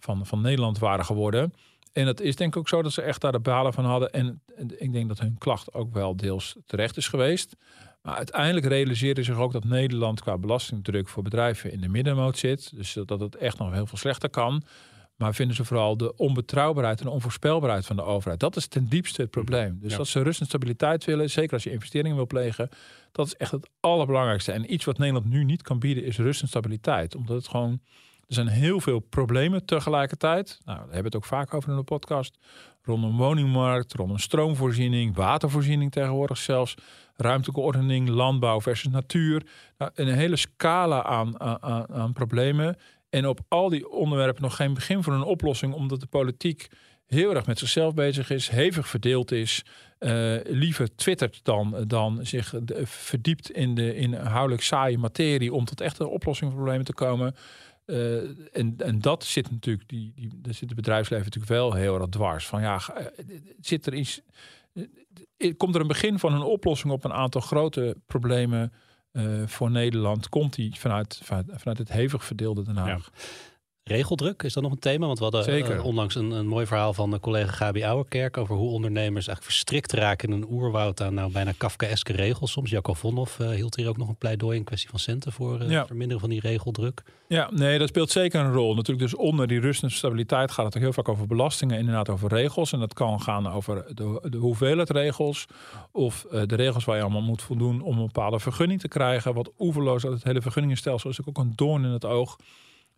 van, van Nederland waren geworden. En het is denk ik ook zo dat ze echt daar de balen van hadden. En, ik denk dat hun klacht ook wel deels terecht is geweest. Maar uiteindelijk realiseerden zich ook dat Nederland qua belastingdruk voor bedrijven in de middenmoot zit. Dus dat het echt nog heel veel slechter kan. Maar vinden ze vooral de onbetrouwbaarheid en onvoorspelbaarheid van de overheid. Dat is ten diepste het probleem. Dus dat ze rust en stabiliteit willen, zeker als je investeringen wil plegen. Dat is echt het allerbelangrijkste. En iets wat Nederland nu niet kan bieden is rust en stabiliteit. Omdat het gewoon er zijn heel veel problemen tegelijkertijd. Nou, daar hebben we het ook vaak over in de podcast. Rondom woningmarkt, rondom stroomvoorziening, watervoorziening tegenwoordig zelfs. Ruimtelijke ordening, landbouw versus natuur. Nou, een hele scala aan, aan, aan problemen. En op al die onderwerpen nog geen begin van een oplossing, omdat de politiek heel erg met zichzelf bezig is, hevig verdeeld is, uh, liever twittert dan, dan zich verdiept in de inhoudelijk saaie materie om tot echte oplossing van problemen te komen. Uh, en, en dat zit natuurlijk, die, die, daar zit het bedrijfsleven natuurlijk wel heel erg dwars. Van ja, eh, zit er iets, uh, komt er een begin van een oplossing op een aantal grote problemen voor Nederland? Komt die vanuit, vanuit, vanuit het hevig verdeelde Den Haag? Ja. Regeldruk, is dat nog een thema? Want we hadden Zeker. Uh, onlangs een, een mooi verhaal van de collega Gabi Ouwerkerk over hoe ondernemers eigenlijk verstrikt raken in een oerwoud aan nou bijna Kafkaeske regels. Soms Jacco Vonhoff uh, hield hier ook nog een pleidooi in kwestie van centen voor uh, ja. verminderen van die regeldruk. Ja, nee, dat speelt zeker een rol. Natuurlijk, dus onder die rust en stabiliteit gaat het ook heel vaak over belastingen, inderdaad over regels. En dat kan gaan over de, de hoeveelheid regels of de regels waar je allemaal moet voldoen om een bepaalde vergunning te krijgen. Wat oeverloos uit het hele vergunningenstelsel is ook een doorn in het oog.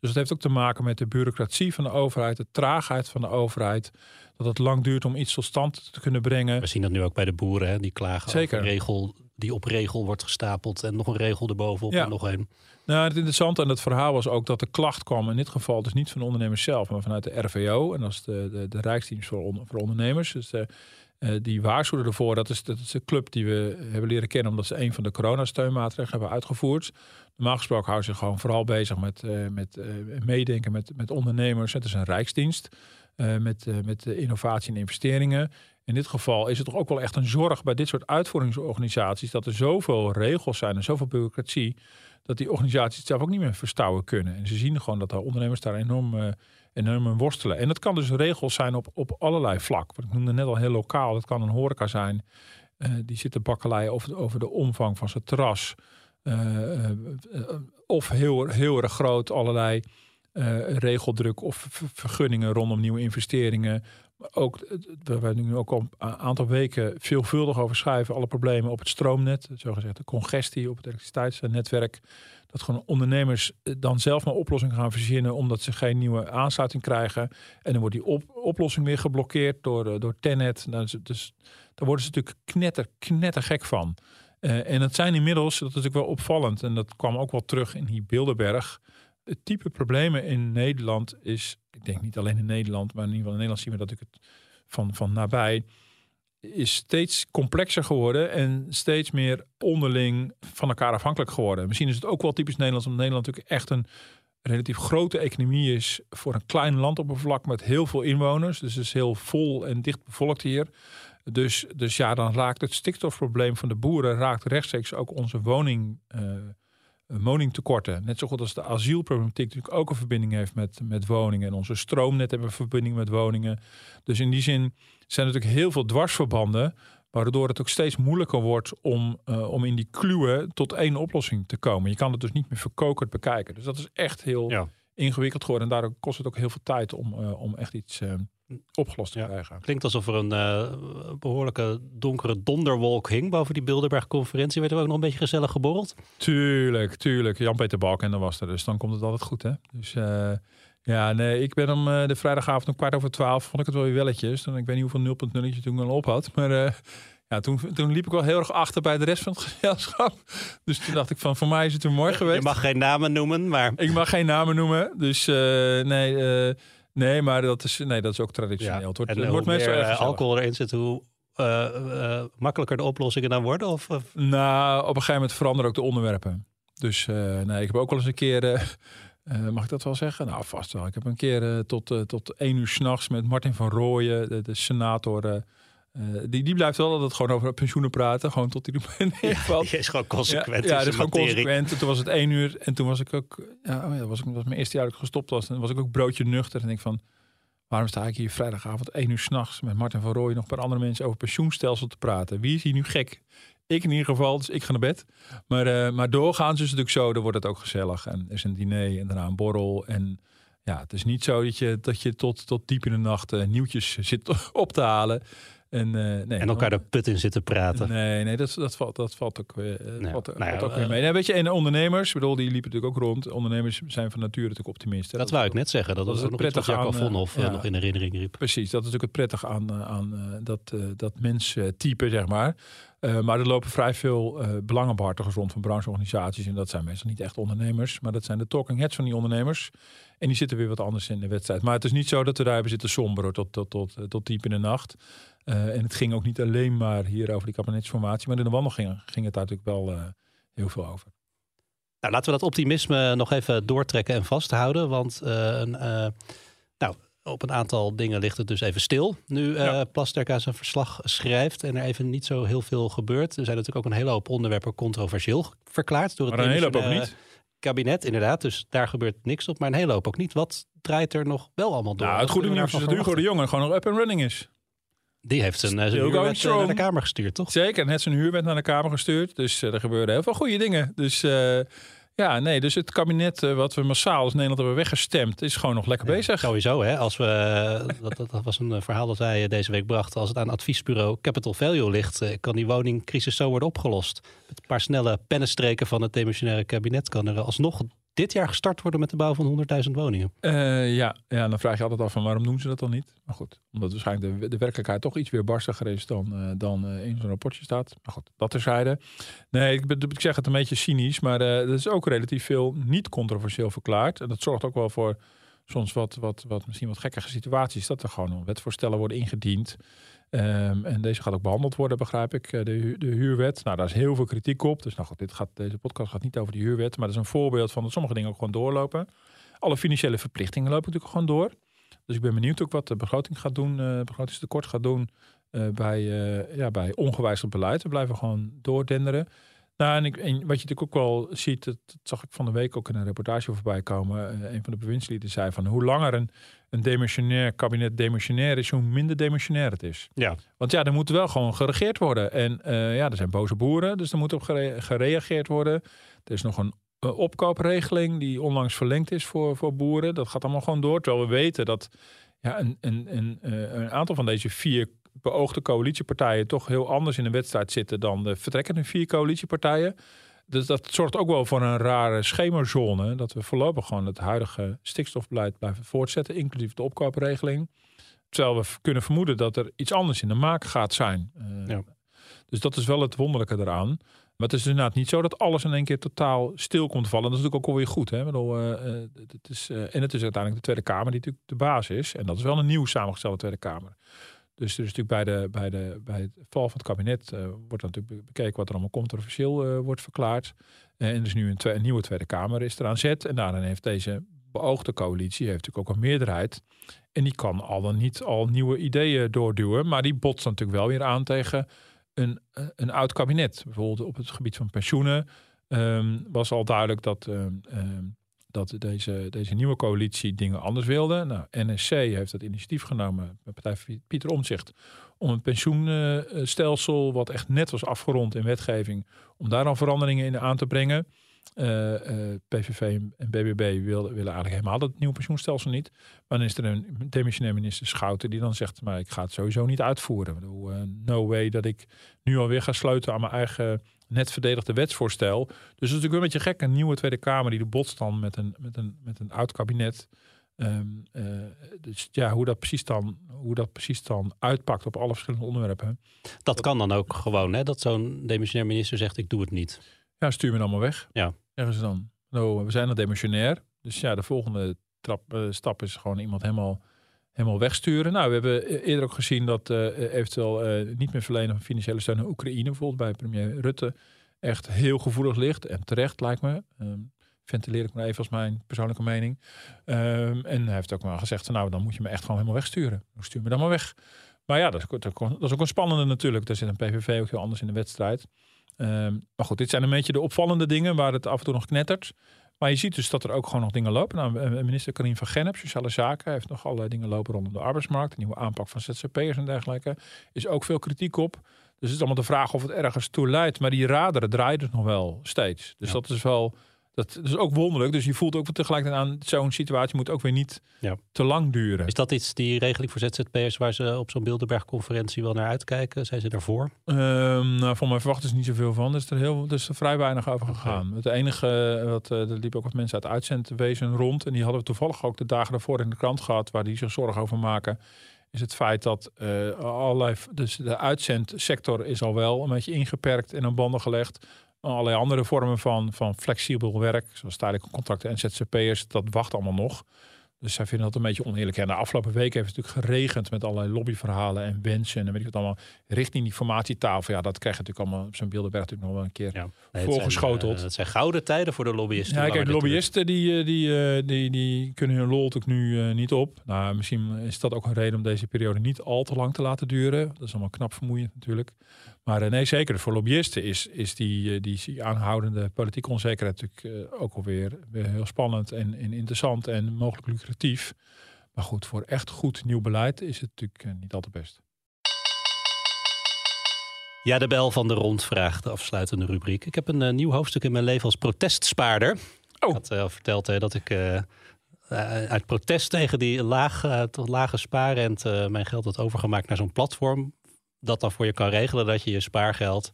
Dus het heeft ook te maken met de bureaucratie van de overheid, de traagheid van de overheid. Dat het lang duurt om iets tot stand te kunnen brengen. We zien dat nu ook bij de boeren, hè? die klagen Zeker. over een regel die op regel wordt gestapeld en nog een regel erbovenop ja. en nog een. Nou, het interessante aan het verhaal was ook dat de klacht kwam in dit geval dus niet van de ondernemers zelf, maar vanuit de RVO. En dat is de, de, de Rijksdienst voor, on, voor ondernemers. Dus de, uh, die waarschuwden ervoor. Dat is, dat is de club die we hebben leren kennen omdat ze een van de coronasteunmaatregelen hebben uitgevoerd. Normaal gesproken houden ze gewoon vooral bezig met, uh, met uh, meedenken met, met ondernemers. Het is een rijksdienst met, met innovatie en investeringen. In dit geval is het toch ook wel echt een zorg bij dit soort uitvoeringsorganisaties dat er zoveel regels zijn en zoveel bureaucratie dat die organisaties het zelf ook niet meer verstouwen kunnen. En ze zien gewoon dat de ondernemers daar enorm enorm worstelen. En dat kan dus regels zijn op, op allerlei vlak. Wat ik noemde net al heel lokaal. Dat kan een horeca zijn. Uh, die zit te bakkeleien over, over de omvang van zijn terras. Uh, uh, of heel, heel erg groot allerlei regeldruk of vergunningen rondom nieuwe investeringen. Ook, waar we nu ook al een aantal weken veelvuldig over schrijven. Alle problemen op het stroomnet. Zogezegd de congestie op het elektriciteitsnetwerk dat gewoon ondernemers eh, dan zelf maar oplossingen gaan verzinnen omdat ze geen nieuwe aansluiting krijgen. En dan wordt die op, oplossing weer geblokkeerd door, uh, door Tenet. Nou, dus, dus daar worden ze natuurlijk knetter, knetter gek van. Uh, en het zijn inmiddels, dat is natuurlijk wel opvallend, en dat kwam ook wel terug in die Bilderberg. Het type problemen in Nederland is, ik denk niet alleen in Nederland, maar in ieder geval in Nederland zien we dat ik het van, van nabij is steeds complexer geworden en steeds meer onderling van elkaar afhankelijk geworden. Misschien is het ook wel typisch Nederlands, omdat Nederland natuurlijk echt een relatief grote economie is voor een klein landoppervlak met heel veel inwoners. Dus het is heel vol en dicht bevolkt hier. Dus, dus ja, dan raakt het stikstofprobleem van de boeren raakt rechtstreeks ook onze woning, uh, woningtekorten. Net zo goed als de asielproblematiek natuurlijk ook een verbinding heeft met, met woningen. En onze stroomnet hebben een verbinding met woningen. Dus in die zin zijn er natuurlijk heel veel dwarsverbanden. Waardoor het ook steeds moeilijker wordt om, uh, om in die kluwen tot één oplossing te komen. Je kan het dus niet meer verkokerd bekijken. Dus dat is echt heel ja. ingewikkeld geworden. En daardoor kost het ook heel veel tijd om, uh, om echt iets uh, opgelost te ja. krijgen. Klinkt alsof er een behoorlijke donkere donderwolk hing boven die Bilderberg-conferentie. Werd er ook nog een beetje gezellig geborreld? Tuurlijk, tuurlijk. Jan-Peter Balk en dan was er. Dus dan komt het altijd goed, hè? Dus... Ja, nee, ik ben om uh, de vrijdagavond om kwart over twaalf, vond ik het wel weer welletjes. Dan, ik weet niet hoeveel 0.0 je toen al op had. Maar uh, ja, toen, toen liep ik wel heel erg achter bij de rest van het gezelschap. Dus toen dacht ik van, voor mij is het een mooi geweest. Je mag geen namen noemen, maar... Ik mag geen namen noemen, dus uh, nee... Nee, maar dat is, nee, dat is ook traditioneel. Ja, het wordt, en het wordt meestal meer alcohol erin zit, hoe uh, uh, makkelijker de oplossingen dan worden? Of, of, Nou, op een gegeven moment veranderen ook de onderwerpen. Dus nee, ik heb ook wel eens een keer uh, mag ik dat wel zeggen? Nou, vast wel. Ik heb een keer uh, tot, uh, tot één uur s'nachts met Martin van Rooyen, de, de senator. Die, die blijft wel altijd gewoon over pensioenen praten. Gewoon tot er neervalt. Ja, is gewoon consequent. Ja, ja is gewoon consequent. En toen was het één uur. En toen was ik ook... Ja, oh ja was, ik, was mijn eerste jaar dat ik gestopt was. En was ik ook broodje nuchter. En ik van... Waarom sta ik hier vrijdagavond één uur s'nachts met Martin van Rooyen nog een paar andere mensen over pensioenstelsel te praten? Wie is hier nu gek? Ik in ieder geval, dus ik ga naar bed. Maar, uh, maar doorgaans is het natuurlijk zo, dan wordt het ook gezellig. En er is een diner en daarna een borrel. En ja, het is niet zo dat je, dat je tot, tot diep in de nacht uh, nieuwtjes zit op te halen. En, uh, nee, en elkaar de put in zitten praten. Nee, nee dat, dat, valt, dat valt ook, uh, valt, nou ja, valt ook weer mee. Nee, weet je, en ondernemers, bedoel, die liepen natuurlijk ook rond. Ondernemers zijn van nature natuurlijk optimisten. Dat, dat wou ik net zeggen. Dat, dat was ook nog prettig iets wat Vonhoff ja, nog in herinnering riep. Precies, dat is natuurlijk het prettige aan, aan dat, dat menstype, zeg maar. Uh, maar er lopen vrij veel uh, belangenbehartigers rond van brancheorganisaties. En dat zijn meestal niet echt ondernemers. Maar dat zijn de talking heads van die ondernemers. En die zitten weer wat anders in de wedstrijd. Maar het is niet zo dat we daar hebben zitten somberen tot, tot, tot, tot diep in de nacht. En het ging ook niet alleen maar hier over die kabinetsformatie. Maar in de wandelingen ging het daar natuurlijk wel heel veel over. Nou, laten we dat optimisme nog even doortrekken en vasthouden. Want een, op een aantal dingen ligt het dus even stil. Nu uh, ja. Aan zijn verslag schrijft en er even niet zo heel veel gebeurt. Er zijn natuurlijk ook een hele hoop onderwerpen controversieel verklaard door het maar een hele hoop ook niet. kabinet, inderdaad. Dus daar gebeurt niks op, maar een hele hoop ook niet. Wat draait er nog wel allemaal door? Nou, het goede nieuws is dat Hugo de Jonge gewoon nog up and running is. Die heeft zijn, zijn huurwet naar de Kamer gestuurd, toch? Zeker, net zijn huurwet naar de Kamer gestuurd. Dus uh, er gebeuren heel veel goede dingen. Dus... Uh, ja, nee, dus het kabinet uh, wat we massaal als Nederland hebben weggestemd, is gewoon nog lekker ja, bezig. Sowieso, hè? Als we, dat, dat, dat, was een eh, verhaal dat wij deze week brachten. Als het aan adviesbureau Capital Value ligt, kan die woningcrisis zo worden opgelost. Met een paar snelle pennenstreken van het demissionaire kabinet kan er alsnog dit jaar gestart worden met de bouw van 100.000 woningen. Uh, ja, ja, dan vraag je altijd af van waarom doen ze dat dan niet? Maar goed, omdat waarschijnlijk de, werkelijkheid toch iets weer barstiger is dan, uh, dan uh, in zo'n rapportje staat. Maar goed, dat terzijde. Nee, ik, ik zeg het een beetje cynisch, maar er is ook relatief veel niet controversieel verklaard. En dat zorgt ook wel voor soms wat, wat, wat misschien wat gekkige situaties. Dat er gewoon wetvoorstellen worden ingediend. Um, en deze gaat ook behandeld worden, begrijp ik, de, de huurwet. Nou, daar is heel veel kritiek op. Dus nou dit gaat, deze podcast gaat niet over die huurwet. Maar dat is een voorbeeld van dat sommige dingen ook gewoon doorlopen. Alle financiële verplichtingen lopen natuurlijk gewoon door. Dus ik ben benieuwd ook wat de begroting gaat doen, uh, begrotingstekort gaat doen uh, bij, uh, ja, bij ongewijzigd beleid. We blijven gewoon doordenderen. Nou, en, ik, en, wat je natuurlijk ook wel ziet, dat, dat, zag ik van de week ook in een reportage voorbij komen. Uh, een van de bewindslieden zei van hoe langer een, een demissionair kabinet demissionair is, hoe minder demissionair het is. Ja. Want ja, er moet wel gewoon geregeerd worden. En uh, ja, er zijn boze boeren, dus er moet op gere gereageerd worden. Er is nog een uh, opkoopregeling die onlangs verlengd is voor, voor boeren. Dat gaat allemaal gewoon door. Terwijl we weten dat ja, een, een, een, een aantal van deze vier beoogde coalitiepartijen toch heel anders in de wedstrijd zitten dan de vertrekkende vier coalitiepartijen. Dus dat zorgt ook wel voor een rare schemerzone. Dat we voorlopig gewoon het huidige stikstofbeleid blijven voortzetten, inclusief de opkoopregeling. Terwijl we kunnen vermoeden dat er iets anders in de maak gaat zijn. Uh, ja. Dus dat is wel het wonderlijke eraan. Maar het is inderdaad niet zo dat alles in één keer totaal stil komt vallen. Dat is natuurlijk ook alweer goed. Hè? Bedoel, uh, het is, uh, en het is uiteindelijk de Tweede Kamer die natuurlijk de baas is. En dat is wel een nieuw samengestelde Tweede Kamer. Dus er is natuurlijk bij, de, bij, de, bij het val van het kabinet uh, wordt natuurlijk bekeken wat er allemaal controversieel uh, wordt verklaard. Uh, en er is nu een, een, nieuwe Tweede Kamer is eraan zet. En daarin heeft deze beoogde coalitie heeft natuurlijk ook een meerderheid. En die kan al dan niet al nieuwe ideeën doorduwen. Maar die botst natuurlijk wel weer aan tegen een, een oud kabinet. Bijvoorbeeld op het gebied van pensioenen ehm, was al duidelijk dat, ehm, ehm, dat deze, deze nieuwe coalitie dingen anders wilde. Nou, NSC heeft dat initiatief genomen, met partij Pieter Omzicht, om een pensioenstelsel wat echt net was afgerond in wetgeving, om daar dan veranderingen in aan te brengen. Uh, uh, PVV en BBB willen, willen eigenlijk helemaal dat nieuwe pensioenstelsel niet. Maar dan is er een demissionair minister Schouten die dan zegt, maar ik ga het sowieso niet uitvoeren. Bedoel, uh, no way dat ik nu alweer ga sluiten aan mijn eigen net verdedigde wetsvoorstel. Dus het is natuurlijk een beetje gek, een nieuwe Tweede Kamer die de botst dan met een, met een, met een oud kabinet. Um, dus ja, hoe dat, precies dan, hoe dat precies dan uitpakt op alle verschillende onderwerpen. Dat kan dan ook gewoon, hè? Dat zo'n demissionair minister zegt, ik doe het niet. Ja, stuur me dan maar weg. Ja. Zeggen ze dan. Nou, we zijn al demissionair. Dus ja, de volgende trap, uh, stap is gewoon iemand helemaal, helemaal wegsturen. Nou, we hebben eerder ook gezien dat uh, eventueel uh, niet meer verlenen van financiële steun aan Oekraïne, bijvoorbeeld bij premier Rutte, echt heel gevoelig ligt. En terecht, lijkt me. Um, ventileer ik maar even als mijn persoonlijke mening. Um, en hij heeft ook maar gezegd, nou, dan moet je me echt gewoon helemaal wegsturen. Stuur me dan maar weg. Maar ja, dat is, dat is ook een spannende natuurlijk. Daar zit een PVV ook heel anders in de wedstrijd. Um, maar goed, dit zijn een beetje de opvallende dingen waar het af en toe nog knettert. Maar je ziet dus dat er ook gewoon nog dingen lopen. Nou, minister Karin van Gennep, Sociale Zaken, heeft nog allerlei dingen lopen rondom de arbeidsmarkt. De nieuwe aanpak van ZZP'ers en dergelijke. Is ook veel kritiek op. Dus het is allemaal de vraag of het ergens toe leidt. Maar die raderen draaien dus nog wel steeds. Dus ja. dat is wel dat is ook wonderlijk. Dus je voelt ook tegelijkertijd aan zo'n situatie moet ook weer niet ja. te lang duren. Is dat iets, die regeling voor ZZP'ers, waar ze op zo'n Bilderberg-conferentie wel naar uitkijken? Zijn ze daarvoor? Um, nou, van mij verwachten ze niet zoveel van. Er is er, heel, er is er vrij weinig over gegaan. Okay. Het enige, wat, uh, er liepen ook wat mensen uit uitzendwezen rond. En die hadden we toevallig ook de dagen daarvoor in de krant gehad, waar die zich zorgen over maken is het feit dat uh, allerlei, dus de uitzendsector is al wel een beetje ingeperkt en aan banden gelegd allerlei andere vormen van, van flexibel werk, zoals tijdelijke contracten en ZZP'ers, dat wacht allemaal nog. Dus zij vinden dat een beetje oneerlijk. En de afgelopen weken heeft het natuurlijk geregend met allerlei lobbyverhalen en wensen. En weet ik wat allemaal. Richting die formatietafel. Ja, dat krijg je natuurlijk allemaal op zo'n beeldenberg natuurlijk nog wel een keer ja, nee, voorgeschoteld. Het zijn, uh, zijn, gouden tijden voor de lobbyisten. Ja, kijk, de lobbyisten die, die, die, die, kunnen hun lol natuurlijk nu uh, niet op. Nou, misschien is dat ook een reden om deze periode niet al te lang te laten duren. Dat is allemaal knap vermoeiend natuurlijk. Maar uh, nee, zeker voor lobbyisten is, is die, die aanhoudende politieke onzekerheid natuurlijk ook alweer weer heel spannend en, en interessant en mogelijk lucratief. Maar goed, voor echt goed nieuw beleid is het natuurlijk niet al te best. Ja, de bel van de rondvraag, de afsluitende rubriek. Ik heb een uh, nieuw hoofdstuk in mijn leven als protestspaarder. Oh. Ik had uh, verteld uh, dat ik uit protest tegen die laag, lage spaarrente mijn geld had overgemaakt naar zo'n platform. Dat dan voor je kan regelen dat je je spaargeld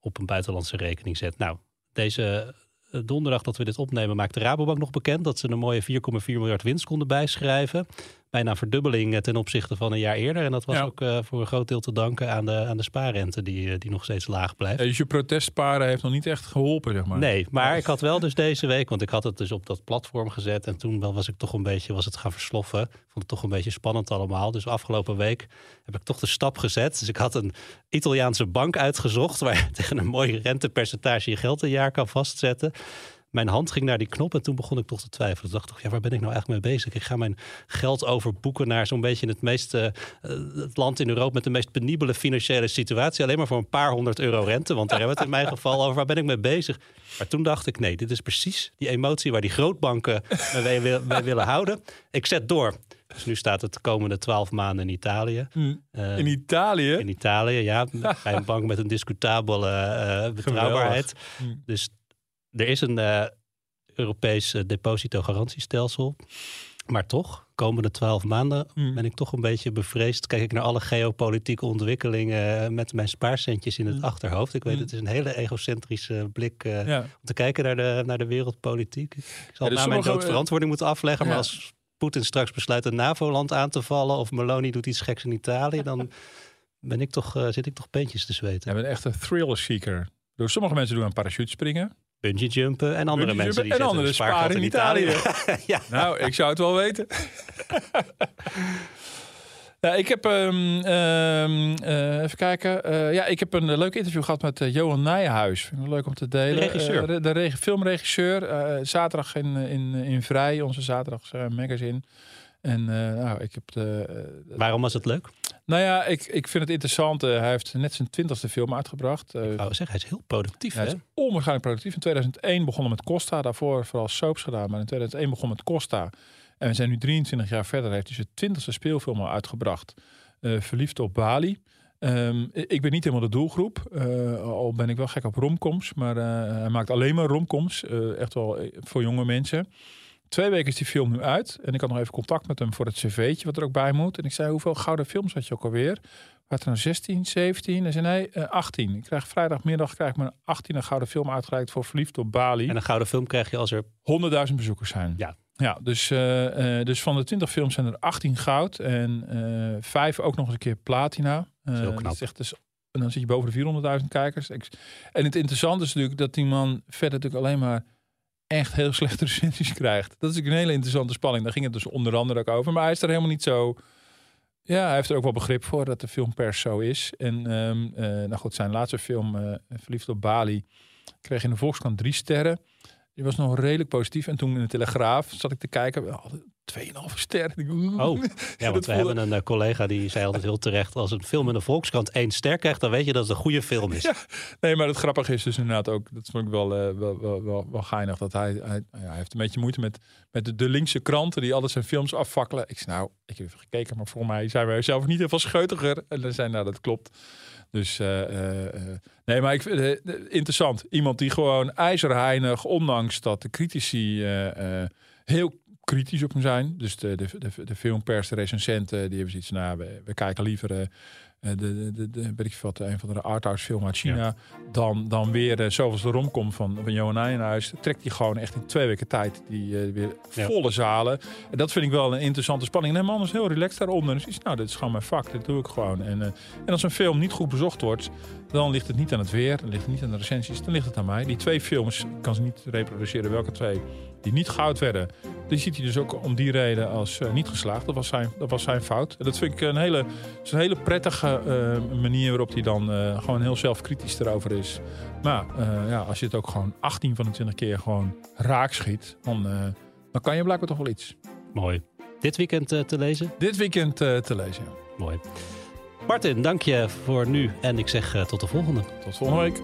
op een buitenlandse rekening zet. Nou, deze donderdag dat we dit opnemen maakt de Rabobank nog bekend dat ze een mooie 4,4 miljard winst konden bijschrijven bijna verdubbeling ten opzichte van een jaar eerder. En dat was ja. ook uh, voor een groot deel te danken aan de, aan de spaarrente die, die nog steeds laag blijft. dus je protestsparen heeft nog niet echt geholpen, zeg maar. Nee, maar ik had wel dus deze week, want ik had het dus op dat platform gezet. En toen was ik toch een beetje, was het gaan versloffen. Ik vond het toch een beetje spannend allemaal. Dus afgelopen week heb ik toch de stap gezet. Dus ik had een Italiaanse bank uitgezocht waar je tegen een mooi rentepercentage je geld een jaar kan vastzetten mijn hand ging naar die knop en toen begon ik toch te twijfelen. Toen dacht ik, ja, waar ben ik nou eigenlijk mee bezig? Ik ga mijn geld overboeken naar zo'n beetje het meest, uh, het land in Europa met de meest penibele financiële situatie. Alleen maar voor een paar honderd euro rente, want daar hebben we het in mijn geval over. Waar ben ik mee bezig? Maar toen dacht ik, nee, dit is precies die emotie waar die grootbanken mee, mee willen houden. Ik zet door. Dus nu staat het de komende twaalf maanden in Italië. Mm. Uh, in Italië? In Italië, ja. Bij een bank met een discutabele uh, betrouwbaarheid. Mm. Dus er is een uh, Europees uh, depositogarantiestelsel. Maar toch, komende twaalf maanden mm. ben ik toch een beetje bevreesd. Kijk ik naar alle geopolitieke ontwikkelingen eh, met mijn spaarcentjes in het mm. achterhoofd. Ik weet, mm. het is een hele egocentrische blik uh, ja. om te kijken naar de, naar de wereldpolitiek. Ik zal ja, dus na mijn dood verantwoording moeten afleggen. Ja. Maar als Poetin straks besluit een NAVO-land aan te vallen... of Meloni doet iets geks in Italië... dan ben ik toch, uh, zit ik toch peentjes te zweten. Je bent echt een thrill seeker. Sommige mensen doen een parachute springen bungee jumpen en andere mensen die en andere sparen in Italië. ja. Nou, ik zou het wel weten. Ja, ik heb, ehm, ehm, eh, even kijken. Eh, ja, ik heb een leuk interview gehad met uh, Johan Nijenhuis. Leuk om te delen. De regisseur. De, de filmregisseur. zaterdag in, in, in Vrij, onze zaterdags magazine. En nou, ik heb de, Waarom was het leuk? Nou ja, ik, ik vind het interessant. hij heeft net zijn twintigste film uitgebracht. ik wou zeggen, hij is heel productief. Hij hè? is onwaarschijnlijk productief. In 2001 begonnen met Costa. Daarvoor vooral soaps gedaan. Maar in 2001 begon met Costa. En we zijn nu 23 jaar verder. Heeft hij zijn twintigste speelfilm al uitgebracht. Uh, Verliefd op Bali. Um, ik ben niet helemaal de doelgroep. Uh, al ben ik wel gek op romcoms. Maar uh, hij maakt alleen maar romcoms. echt wel voor jonge mensen. Twee weken is die film nu uit. En ik had nog even contact met hem voor het cv'tje wat er ook bij moet. En ik zei, hoeveel gouden films had je ook alweer? Wat er nou 16, 17? En zei nee, uh, 18. Ik krijg vrijdagmiddag krijg ik mijn 18 een gouden film uitgereikt voor Verliefd op Bali. En een gouden film krijg je als er 100.000 bezoekers zijn. Ja. Ja, dus, uh, uh, dus van de 20 films zijn er 18 goud en uh, vijf ook nog eens een keer platina. Heel knap. Dat is echt dus, en dan zit je boven de 400.000 kijkers. En het interessante is natuurlijk dat die man verder natuurlijk alleen maar echt heel slechte recensies krijgt. Dat is een hele interessante spanning. Daar ging het dus onder andere ook over. Maar hij is er helemaal niet zo... Ja, hij heeft er ook wel begrip voor dat de filmpers zo is. En um, nou goed, zijn laatste film, Verliefd op Bali, kreeg in de Volkskrant drie sterren. Die was nog redelijk positief. En toen in de Telegraaf zat ik te kijken. 2,5 sterren. Oh, ja, want we hebben een uh, collega die zei altijd heel terecht... als een film in de Volkskrant één ster krijgt... dan weet je dat het een goede film is. Ja, nee, maar het grappige is dus inderdaad ook... dat vond ik wel, uh, wel, wel, wel, wel, geinig... dat hij, hij, ja, hij heeft een beetje moeite met, met de, de, linkse kranten... die alles zijn films afvakkelen. Ik zei, nou, ik heb even gekeken... maar voor mij zijn wij zelf niet heel veel scheutiger. En dan zijn, nou, dat klopt. Dus uh, uh, nee, maar ik vind het interessant. Iemand die gewoon ijzerheinig, ondanks dat de critici uh, heel kritisch op hem zijn. Dus de, de, de, de filmpers, de recensenten, die hebben zoiets nou, we, we kijken liever de, de, de, de, weet ik wat, een van de arthouse film uit China. Ja. Dan, dan weer, uh, zoals de romcom van, van Johan Nijenhuis, trekt hij gewoon echt in twee weken tijd die uh, weer volle zalen. En dat vind ik wel een interessante spanning. En de man is heel relaxed daaronder. Dus is, nou, dit is gewoon mijn vak, dit doe ik gewoon. En, en als een film niet goed bezocht wordt, dan ligt het niet aan het weer, dan ligt het niet aan de recensies, dan ligt het aan mij. Die twee films, ik kan ze niet reproduceren welke twee, die niet goud werden, die ziet hij dus ook om die reden als uh, niet geslaagd. Dat was zijn, dat was zijn fout. En dat vind ik een hele, een hele prettige uh, manier waarop hij dan uh, gewoon heel zelfkritisch erover is. Maar ja, als je het ook gewoon 18 van de 20 keer gewoon raak schiet, dan, dan kan je blijkbaar toch wel iets. Mooi. Dit weekend te lezen? Dit weekend te lezen, ja. Mooi. Martin, dank je voor nu en ik zeg eh, tot de volgende. Tot volgende week.